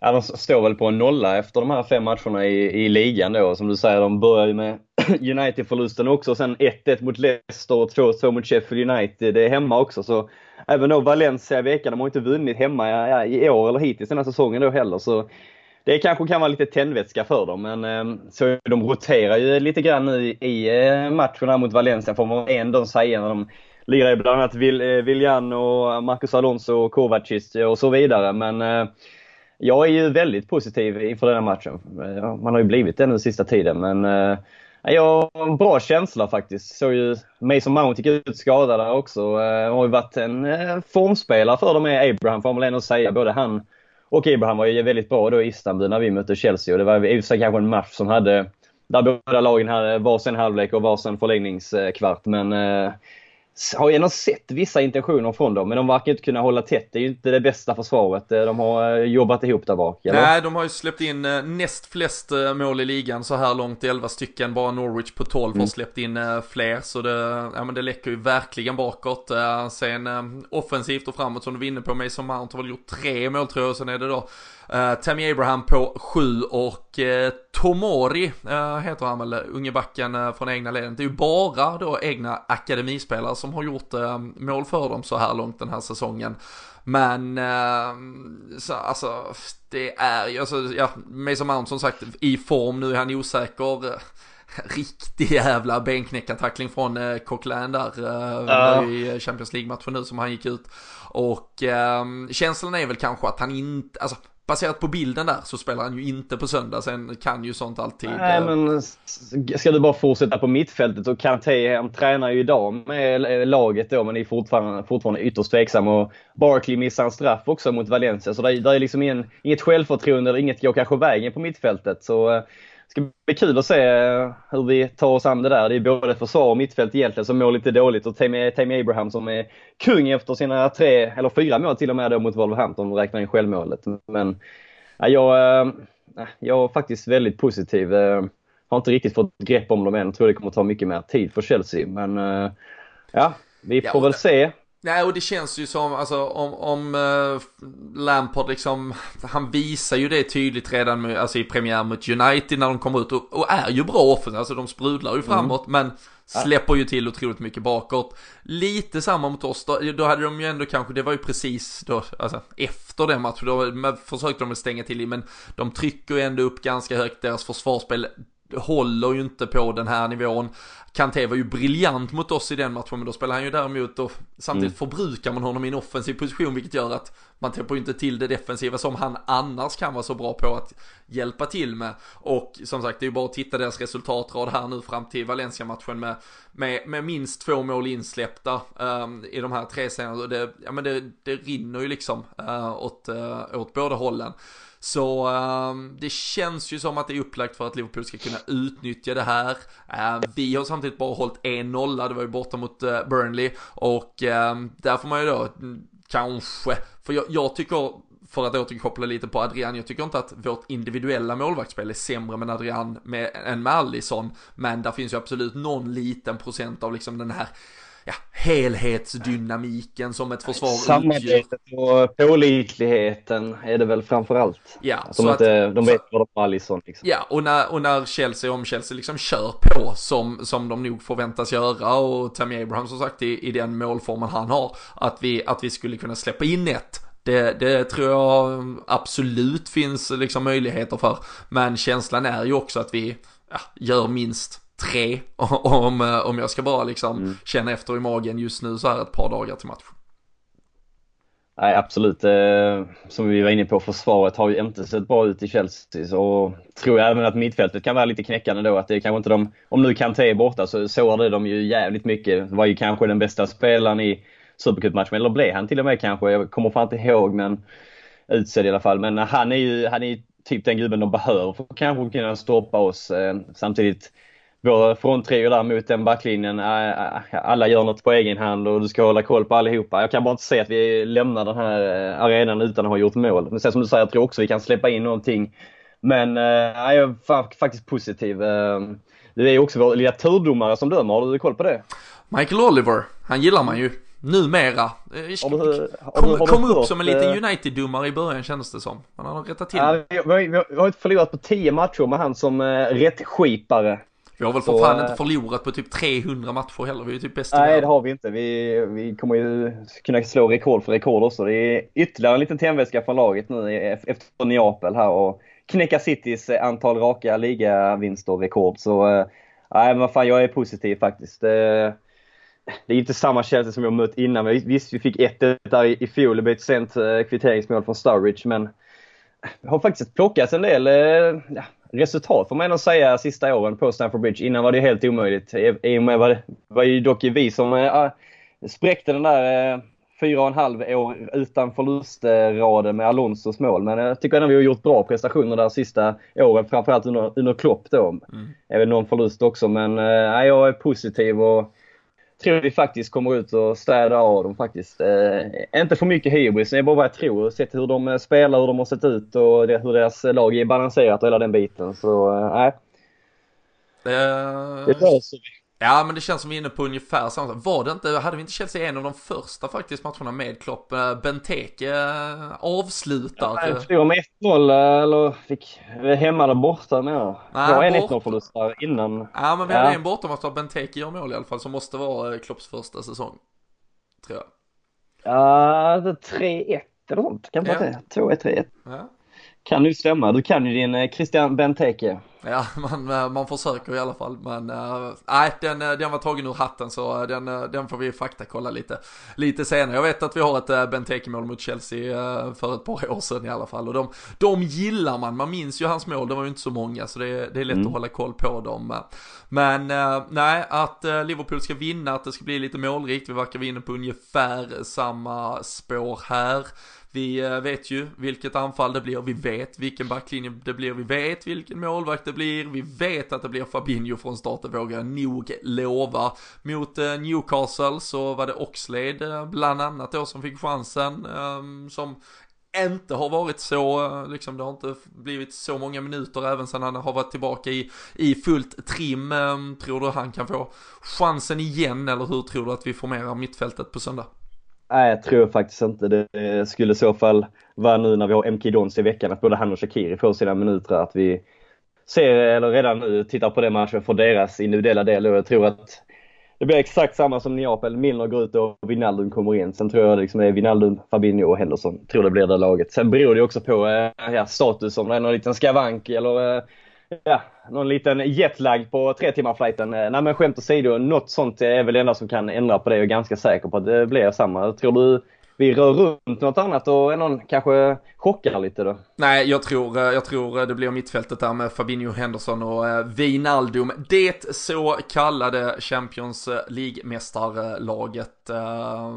Ja, de står väl på en nolla efter de här fem matcherna i, i ligan då. Som du säger, de börjar ju med United-förlusten också. Sen 1-1 mot Leicester och 2-2 mot Sheffield United. Det är hemma också. Så även då Valencia i veckan, de har inte vunnit hemma ja, i år eller hittills den här säsongen då heller. Så det kanske kan vara lite tändvätska för dem, men ehm, så de roterar ju lite grann nu i eh, matchen matcherna mot Valencia får man ändå säga när de lirar bland annat eh, Viljan och Marcus Alonso och Kovacic och så vidare. Men eh, jag är ju väldigt positiv inför den här matchen. Man har ju blivit det nu sista tiden, men jag har en bra känsla faktiskt. Såg ju Mason Mount gick ut skadad där också. Han Har ju varit en formspelare för dem med Abraham får man väl ändå säga. Både han och Abraham var ju väldigt bra då i Istanbul när vi mötte Chelsea och det var i och för sig kanske en match som hade där båda lagen hade varsin halvlek och varsin förlängningskvart men eh, har ändå sett vissa intentioner från dem, men de verkar inte kunna hålla tätt. Det är ju inte det bästa försvaret eh, de har eh, jobbat ihop där bak. Eller? Nej, de har ju släppt in eh, näst flest mål i ligan så här långt, 11 stycken. Bara Norwich på 12 mm. har släppt in fler, så det, ja, men det läcker ju verkligen bakåt. Sen offensivt och framåt som du var inne på, Mason Mount har väl gjort tre mål tror jag, sen är det då Uh, Tammy Abraham på 7 och uh, Tomori uh, heter han väl, ungebacken uh, från egna leden. Det är ju bara då egna akademispelare som har gjort mål för dem så här långt den här säsongen. Men, så, alltså, det är ju, alltså, ja, Mason Mount som sagt i form, nu är han osäker. Riktig jävla benknäckartackling från eh, Coquelin där. Eh, ja. I Champions League-matchen nu som han gick ut. Och eh, känslan är väl kanske att han inte, alltså baserat på bilden där så spelar han ju inte på söndag. Sen kan ju sånt alltid... Nej, eh, men ska du bara fortsätta på mittfältet så Kanté, han tränar ju idag med laget då men är fortfarande, fortfarande ytterst tveksam. Och Barkley missar en straff också mot Valencia. Så det, det är liksom ingen, inget självförtroende eller inget går kanske vägen på mittfältet. Så eh, ska bli kul att se eh, hur vi tar oss an det där. Det är både försvar och mittfält egentligen som mår lite dåligt och Tammy Abraham som är kung efter sina tre, eller fyra mål till och med då mot Wolverhampton, räknar in självmålet. Men ja, jag, äh, jag är faktiskt väldigt positiv. Jag har inte riktigt fått grepp om dem än. Jag tror det kommer ta mycket mer tid för Chelsea. Men ja, vi får ja, väl se. Nej, och det känns ju som, alltså om, om uh, Lampard liksom, han visar ju det tydligt redan med, alltså i premiär mot United när de kommer ut och, och är ju bra offensivt, alltså de sprudlar ju mm. framåt mm. men släpper ju till otroligt mycket bakåt. Lite samma mot oss då, då hade de ju ändå kanske, det var ju precis då, alltså efter den matchen, då försökte de stänga till men de trycker ju ändå upp ganska högt, deras försvarsspel håller ju inte på den här nivån. Kanté var ju briljant mot oss i den matchen, men då spelar han ju däremot och samtidigt mm. förbrukar man honom i en offensiv position, vilket gör att man täpper inte till det defensiva som han annars kan vara så bra på att hjälpa till med. Och som sagt, det är ju bara att titta deras resultatrad här nu fram till Valencia-matchen med, med, med minst två mål insläppta um, i de här tre scenerna. Det, ja, men det, det rinner ju liksom uh, åt, uh, åt båda hållen. Så um, det känns ju som att det är upplagt för att Liverpool ska kunna utnyttja det här. Uh, vi har samtidigt bara hållit en nolla, det var ju borta mot uh, Burnley. Och um, där får man ju då mm, kanske, för jag, jag tycker för att återkoppla lite på Adrian, jag tycker inte att vårt individuella målvaktsspel är sämre med Adrian med, än med Allison, men där finns ju absolut någon liten procent av liksom den här ja, helhetsdynamiken som ett försvar Samarbetet och pålitligheten är det väl framförallt. Ja, att de, inte, att, de vet vad de har Alisson. Liksom. Ja, och när, och när Chelsea, om Chelsea liksom kör på som, som de nog förväntas göra och Tammy Abraham som sagt i, i den målformen han har, att vi, att vi skulle kunna släppa in ett det, det, tror jag absolut finns liksom möjligheter för. Men känslan är ju också att vi ja, gör minst tre om, om jag ska bara liksom mm. känna efter i magen just nu så här ett par dagar till match. Nej, absolut. Eh, som vi var inne på, försvaret har ju inte sett bra ut i Chelsea. Så tror jag även att mittfältet kan vara lite knäckande då. Att det kanske inte de, om nu Kanté är borta så sårade de ju jävligt mycket. Var ju kanske den bästa spelaren i Supercup-matchen. Eller blev han till och med kanske? Jag kommer fan inte ihåg, men utsedd i alla fall. Men han är ju, han är typ den gubben de behöver för att kanske kunna stoppa oss. Eh, samtidigt vår fronttrio där mot den backlinjen, alla gör något på egen hand och du ska hålla koll på allihopa. Jag kan bara inte säga att vi lämnar den här eh, arenan utan att ha gjort mål. Men sen som du säger, jag tror också vi kan släppa in någonting. Men äh, jag är faktiskt positiv. Det är också vår lilla turdomare som dömer, har du koll på det? Michael Oliver, han gillar man ju numera. Har du, har kom, du, kom upp som en liten United-domare i början kändes det som. Men han har rättat till. Ja, vi, vi, vi har inte förlorat på 10 matcher med han som uh, rättskipare. Vi har väl för fan inte förlorat på typ 300 matcher heller. Vi är typ bäst Nej, det har vi inte. Vi, vi kommer ju kunna slå rekord för rekord också. Det är ytterligare en liten tändvätska från laget nu efter Neapel här och knäcka Citys antal raka ligavinster och rekord. Så eh, nej, men vad fan, jag är positiv faktiskt. Det, det är inte samma Chelsea som har mött innan. Visst, vi fick 1-1 där i fjol. Det blev ett sent eh, kvitteringsmål från Sturridge, men det har faktiskt plockats en del ja, resultat får man ändå säga sista åren på Stamford Bridge. Innan var det helt omöjligt. I och med var det var ju dock vi som äh, spräckte den där äh, fyra och en halv år utan förlustraden med Alonsos mål. Men jag tycker ändå vi har gjort bra prestationer där sista åren, framförallt under, under Klopp då. Mm. Även någon förlust också, men äh, jag är positiv och tror vi faktiskt kommer ut och städar av dem faktiskt. Eh, inte för mycket hybris, det är bara vad jag tror. Sett hur de eh, spelar, hur de har sett ut och det, hur deras lag är balanserat och hela den biten. Så eh, nej. Eh, det löser vi. Ja men det känns som vi är inne på ungefär samma sak. Var det inte, hade vi inte Chelsea en av de första faktiskt matcherna med Klopp? Eh, Benteke eh, avslutar. Ja, förlorade med 1-0 eller fick hemma eller borta med. Det var en 1-0 förlust där innan. Ja men vi hade en bortamatch där Benteke gör mål i alla fall som måste vara eh, Klopps första säsong. Tror jag. Ja, 3-1 eller sånt. Kan vara det? 2-1, 3-1. Ja. Kan ju stämma. Du kan ju din Christian Benteke. Ja, man, eh, man försöker i alla fall. Men uh, nej, den, eh, den var tagen ur hatten så den, den får vi faktakolla lite, lite senare. Jag vet att vi har ett Benteke-mål mot Chelsea för ett par år sedan i alla fall. Och de, de gillar man, man minns ju hans mål, det var ju inte så många så det, det är lätt mm. att hålla koll på dem. Men uh, nej, att Liverpool ska vinna, att det ska bli lite målrikt, vi verkar vara inne på ungefär samma spår här. Vi eh, vet ju vilket anfall det blir, vi vet vilken backlinje det blir, vi vet vilken målvakt det blir, vi vet att det blir Fabinho från starten vågar jag nog lova. Mot eh, Newcastle så var det Oxlade eh, bland annat då som fick chansen, ehm, som inte har varit så, eh, liksom det har inte blivit så många minuter även sen han har varit tillbaka i, i fullt trim. Ehm, tror du han kan få chansen igen eller hur tror du att vi formerar mittfältet på söndag? Nej, jag tror faktiskt inte det skulle i så fall vara nu när vi har MK Dons i veckan att både han och Shakiri får sina minuter att vi ser, eller redan eh, nu tittar på den matchen för deras individuella del och jag tror att det blir exakt samma som Neapel. Milner går ut och Wijnaldum kommer in. Sen tror jag liksom det är Wijnaldum, Fabinho och Henderson. Tror det blir det laget. Sen beror det också på eh, ja, status, om det är någon liten skavank eller eh, ja, någon liten jetlag på tre timmar flighten. Eh, nej men skämt åsido, något sånt är väl det enda som kan ändra på det. Jag är ganska säker på att det blir samma. Tror du vi rör runt något annat och är någon kanske chockar lite då? Nej, jag tror, eh, jag tror eh, det blir mittfältet där med Fabinho Henderson och eh, Wijnaldum. Det så kallade Champions League-mästarlaget.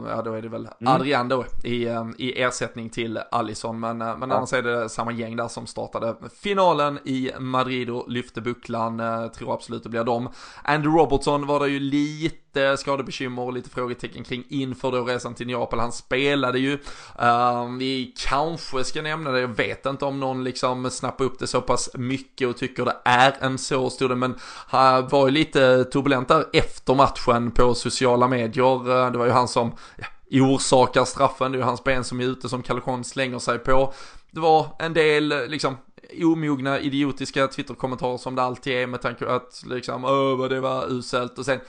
Ja, då är det väl mm. Adrian då i, i ersättning till Allison. Men, men ja. annars är det samma gäng där som startade finalen i Madrid och lyfte bucklan. Tror absolut det blir dem. Andrew Robertson var det ju lite skadebekymmer och lite frågetecken kring inför då resan till Neapel. Han spelade ju. vi kanske ska nämna det, jag vet inte om någon liksom snappar upp det så pass mycket och tycker det är en så stor del, men han var ju lite turbulent där efter matchen på sociala medier. Eh, det var ju han som ja, orsakar straffen, det är ju hans ben som är ute som Calcon slänger sig på. Det var en del eh, liksom omogna idiotiska Twitter-kommentarer som det alltid är med tanke på att liksom, öh vad det var uselt och sen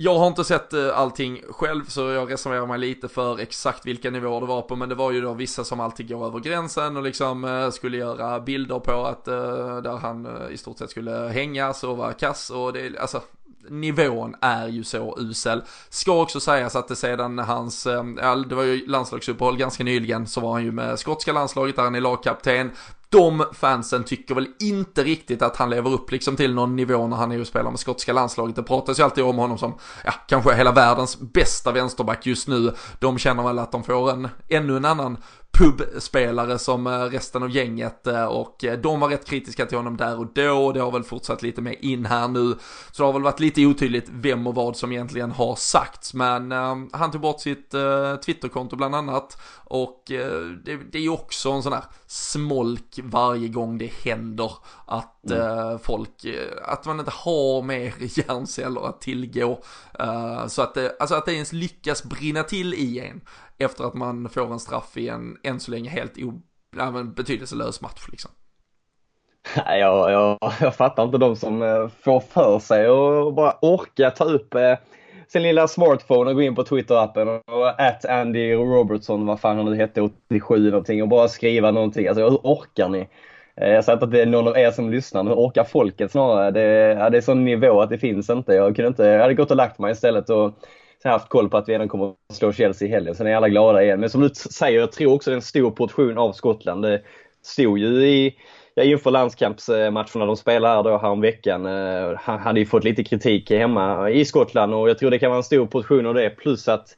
jag har inte sett eh, allting själv så jag reserverar mig lite för exakt vilka nivåer det var på men det var ju då vissa som alltid går över gränsen och liksom eh, skulle göra bilder på att eh, där han i stort sett skulle hängas och vara kass och det alltså nivån är ju så usel. Ska också sägas att det sedan hans, eh, ja, det var ju landslagsuppehåll ganska nyligen, så var han ju med skotska landslaget där han är lagkapten de fansen tycker väl inte riktigt att han lever upp liksom till någon nivå när han är och spelar med skotska landslaget. Det pratas ju alltid om honom som, ja, kanske hela världens bästa vänsterback just nu. De känner väl att de får en, ännu en annan pubspelare som eh, resten av gänget eh, och eh, de var rätt kritiska till honom där och då och det har väl fortsatt lite mer in här nu. Så det har väl varit lite otydligt vem och vad som egentligen har sagts men han tog bort sitt Twitterkonto bland annat och det, det, är ju också en sån här smolk varje gång det händer att mm. folk, att man inte har mer hjärnceller att tillgå. så att det, alltså att det ens lyckas brinna till i en efter att man får en straff i en än så länge helt o, ja, betydelselös match liksom. Nej, jag, jag, jag fattar inte de som eh, får för sig och bara orka ta upp eh, sin lilla smartphone och gå in på Twitter-appen och at Andy Robertson, vad fan han nu hette, 87 någonting och bara skriva någonting. Alltså hur orkar ni? Eh, jag säger inte att det är någon av er som lyssnar, men hur orkar folket snarare? Det, ja, det är sån nivå att det finns inte. Jag kunde inte, jag hade gått och lagt mig istället och så haft koll på att vi redan kommer att slå Chelsea i helgen. Sen är alla glada igen. Men som du säger, jag tror också det är en stor portion av Skottland. Det stod ju i ja, inför landskampsmatcherna de spelade här då häromveckan. Eh, han hade ju fått lite kritik hemma i Skottland och jag tror det kan vara en stor portion av det. Plus att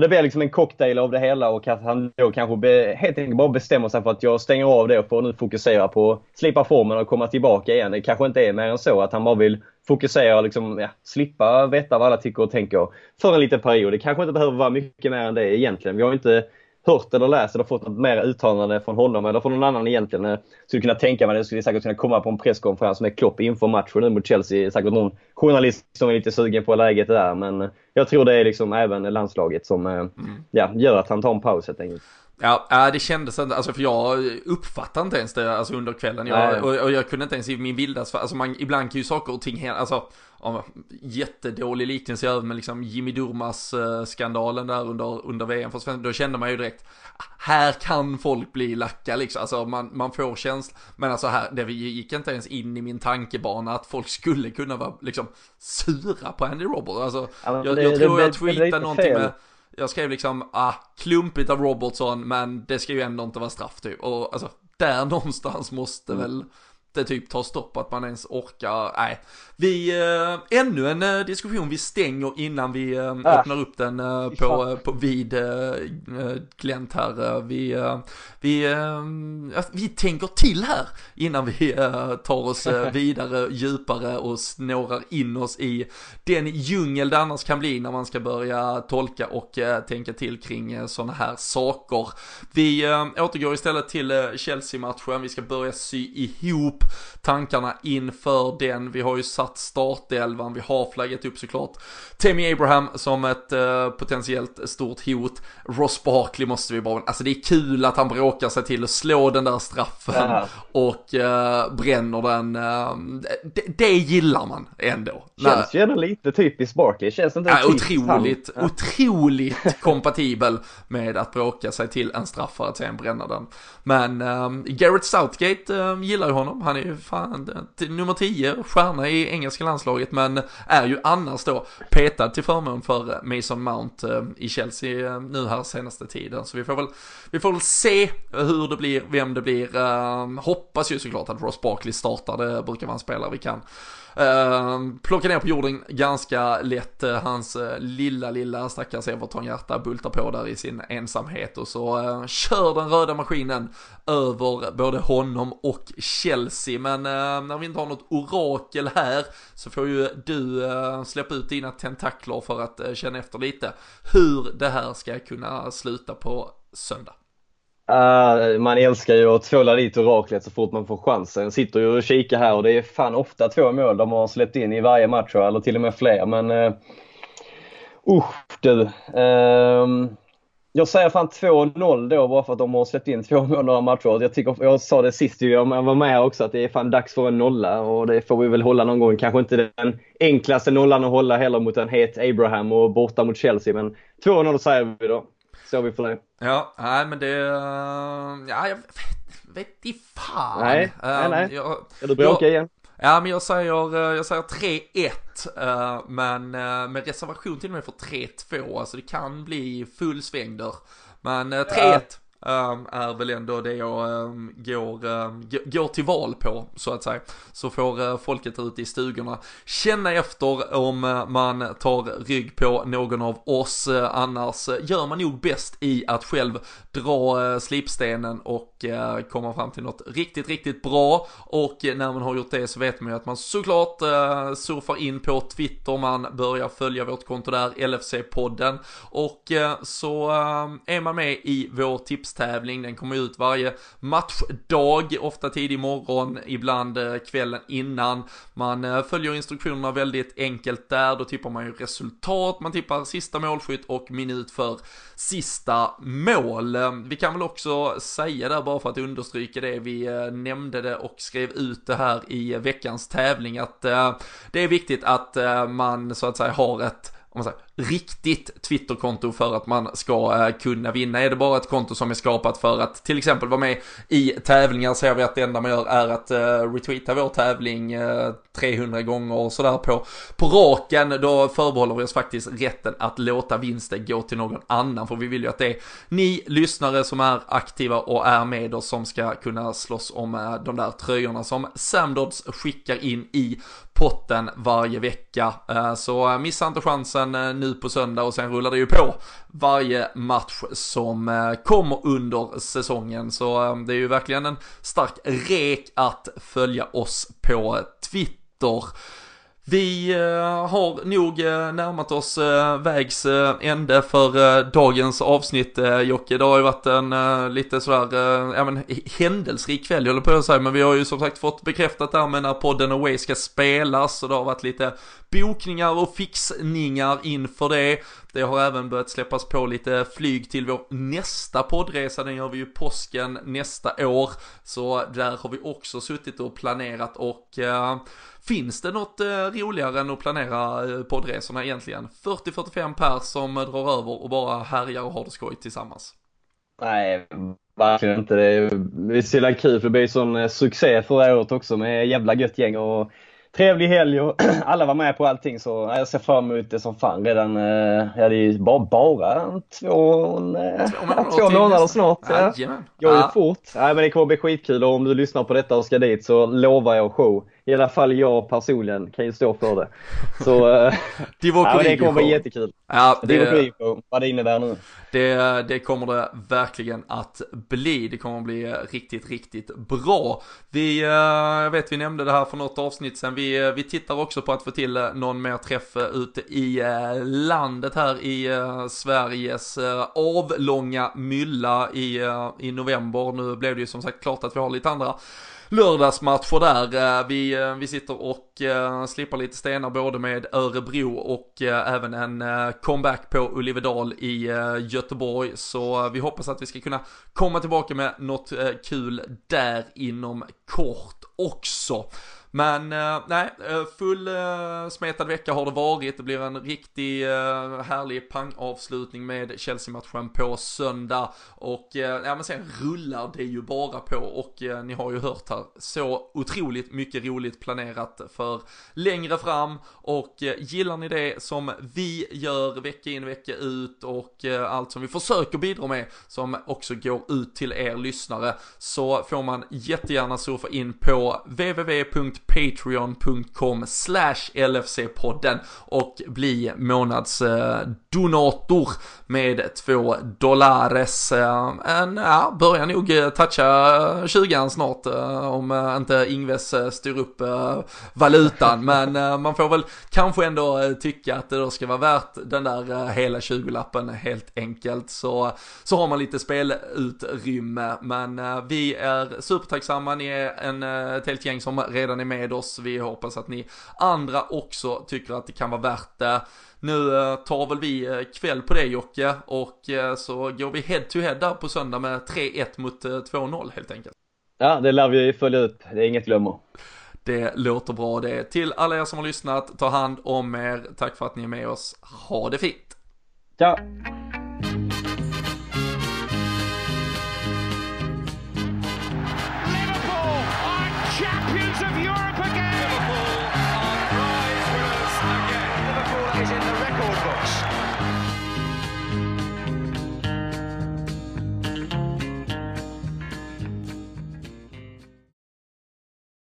det blir liksom en cocktail av det hela och att han då kanske be, helt enkelt bara bestämmer sig för att jag stänger av det och får nu fokusera på att slipa formen och komma tillbaka igen. Det kanske inte är mer än så att han bara vill fokusera och liksom, ja, slippa veta vad alla tycker och tänker för en liten period. Det kanske inte behöver vara mycket mer än det egentligen. Vi har inte hört eller läst eller fått något mer uttalande från honom eller från någon annan egentligen. Jag skulle kunna tänka mig det skulle säkert kunna komma på en presskonferens med Klopp inför matchen nu mot Chelsea. Säkert någon journalist som är lite sugen på läget där. Men jag tror det är liksom även landslaget som mm. ja, gör att han tar en paus helt enkelt. Ja, det kändes inte, alltså för jag uppfattade inte ens det alltså under kvällen. Jag, och, och, jag kunde inte ens i min vildaste, alltså man, ibland kan ju saker och ting hända, alltså ja, jättedålig liknelse över med liksom Jimmy Durmas eh, skandalen där under, under VM för Sverige. Då kände man ju direkt, här kan folk bli lacka liksom, alltså man, man får känsla, men alltså här, det gick inte ens in i min tankebana att folk skulle kunna vara liksom sura på Andy Roberts. Alltså, ja, jag, det, jag tror det, jag tweetade någonting fel. med jag skrev liksom, ah, klumpigt av Robertson, men det ska ju ändå inte vara straff typ. Och alltså, där någonstans måste mm. väl det typ tar stopp, att man ens orkar, nej. Vi, äh, ännu en äh, diskussion vi stänger innan vi äh, äh. öppnar upp den äh, på, på vid äh, glänt här. Vi, vi, vi tänker till här innan vi tar oss vidare, djupare och snårar in oss i den djungel det annars kan bli när man ska börja tolka och tänka till kring sådana här saker. Vi återgår istället till Chelsea-matchen, vi ska börja sy ihop tankarna inför den. Vi har ju satt startelvan, vi har flaggat upp såklart Temi Abraham som ett uh, potentiellt stort hot. Ross Barkley måste vi bara, alltså det är kul att han bråkar sig till att slå den där straffen ja. och uh, bränner den. Uh, det, det, gillar man ändå. Känns ju ändå lite typiskt Barkley, känns inte ja, Otroligt, ja. otroligt kompatibel med att bråka sig till en straff för att sen bränna den. Men um, Garrett Southgate um, gillar ju honom, han är ju fan nummer 10, stjärna i engelska landslaget men är ju annars då petad till förmån för Mason Mount eh, i Chelsea eh, nu här senaste tiden. Så vi får väl, vi får väl se hur det blir, vem det blir. Eh, hoppas ju såklart att Ross Barkley startar, det brukar vara en spelare vi kan Uh, plockar ner på jorden ganska lätt. Eh, hans eh, lilla, lilla stackars Everton-hjärta bultar på där i sin ensamhet och så uh, kör den röda maskinen över både honom och Chelsea. Men när vi inte har något orakel här så får ju du släppa ut dina tentakler för att känna efter lite hur det här ska kunna sluta på söndag. Uh, man älskar ju att tvåla dit oraklet så fort man får chansen. Sitter ju och kikar här och det är fan ofta två mål de har släppt in i varje match eller till och med fler. Men uh, usch du. Uh, jag säger fan 2-0 då bara för att de har släppt in två mål några matcher. Jag, tycker, jag sa det sist ju, jag var med också, att det är fan dags för en nolla och det får vi väl hålla någon gång. Kanske inte den enklaste nollan att hålla heller mot en het Abraham och borta mot Chelsea, men 2-0 säger vi då står vi för det. Ja, nej men det, ja jag vet, vet i fan. Nej, nej, nej. Jag, är du bråkig igen? Ja, men jag säger, jag säger 3-1, men med reservation till och med för 3-2, alltså det kan bli full sväng där. Men 3-1. Ja. Um, är väl ändå det jag um, går, um, går till val på så att säga. Så får uh, folket ute i stugorna känna efter om uh, man tar rygg på någon av oss. Uh, annars gör man nog bäst i att själv dra slipstenen och komma fram till något riktigt, riktigt bra. Och när man har gjort det så vet man ju att man såklart surfar in på Twitter, man börjar följa vårt konto där, LFC-podden. Och så är man med i vår tips tävling. Den kommer ut varje matchdag, ofta tidig morgon, ibland eh, kvällen innan. Man eh, följer instruktionerna väldigt enkelt där, då tippar man ju resultat, man tippar sista målskytt och minut för sista mål. Eh, vi kan väl också säga där bara för att understryka det, vi nämnde det och skrev ut det här i veckans tävling att det är viktigt att man så att säga har ett om man säger, riktigt Twitterkonto för att man ska eh, kunna vinna. Är det bara ett konto som är skapat för att till exempel vara med i tävlingar ser vi att det enda man gör är att eh, retweeta vår tävling eh, 300 gånger och sådär på, på raken. Då förbehåller vi oss faktiskt rätten att låta vinsten gå till någon annan. För vi vill ju att det är ni lyssnare som är aktiva och är med oss som ska kunna slåss om de där tröjorna som Samdods skickar in i potten varje vecka. Så missa inte chansen nu på söndag och sen rullar det ju på varje match som eh, kommer under säsongen. Så eh, det är ju verkligen en stark rek att följa oss på Twitter. Vi eh, har nog närmat oss vägs ände för dagens avsnitt Jocke. Det har ju varit en lite sådär, ja men händelserik kväll jag på att säga, men vi har ju som sagt fått bekräftat där med när podden Away ska spelas och det har varit lite bokningar och fixningar inför det. Det har även börjat släppas på lite flyg till vår nästa poddresa, den gör vi ju påsken nästa år. Så där har vi också suttit och planerat och eh, Finns det något eh, roligare än att planera eh, poddresorna egentligen? 40-45 pers som drar över och bara härjar och har det skoj tillsammans. Nej, verkligen inte. Det är, det är så kul för det blev sån eh, succé förra året också med jävla gött gäng och trevlig helg och alla var med på allting så jag ser fram emot det som fan redan. Eh, ja, det är bara, bara två, två, två månader snart. Ja. Går ju fort. Ja, men det kommer bli skitkul och om du lyssnar på detta och ska dit så lovar jag show i alla fall jag personligen kan ju stå för det. Så ja, det kommer bli jättekul. Ja, det, vad det innebär nu. Det, det kommer det verkligen att bli. Det kommer att bli riktigt, riktigt bra. Vi, eh, jag vet vi nämnde det här för något avsnitt sen. Vi, eh, vi tittar också på att få till eh, någon mer träff ute i landet här i Sveriges avlånga mylla i, i november. Nu blev det ju som sagt klart att vi har lite andra lördagsmatcher där. Eh, vi, eh, vi sitter och eh, uh, slipar lite stenar både med Örebro och även en comeback på Ulivedal i Göteborg. Så vi hoppas att vi ska kunna komma tillbaka med något kul där inom kort också. Men eh, nej, eh, full eh, smetad vecka har det varit. Det blir en riktig eh, härlig pangavslutning med Chelsea-matchen på söndag. Och eh, ja men sen rullar det ju bara på och eh, ni har ju hört här så otroligt mycket roligt planerat för längre fram. Och gillar ni det som vi gör vecka in vecka ut och allt som vi försöker bidra med som också går ut till er lyssnare så får man jättegärna surfa in på www patreon.com slash LFC-podden och bli månadsdonator med två dollares. Eh, en, ja, börjar nog eh, toucha 20 snart eh, om inte Ingves styr upp valutan. Men man får väl kanske ändå tycka att det då ska vara värt den där hela 20-lappen helt enkelt. Så, så har man lite spelutrymme. Men vi är supertacksamma, ni är en, ett helt gäng som redan är med oss. Vi hoppas att ni andra också tycker att det kan vara värt det. Nu eh, tar väl vi eh, kväll på det Jocke och eh, så går vi head to head där på söndag med 3-1 mot 2-0 helt enkelt. Ja, det lär vi följa upp. Det är inget glömmer. Det låter bra det. Till alla er som har lyssnat, ta hand om er. Tack för att ni är med oss. Ha det fint. Ciao.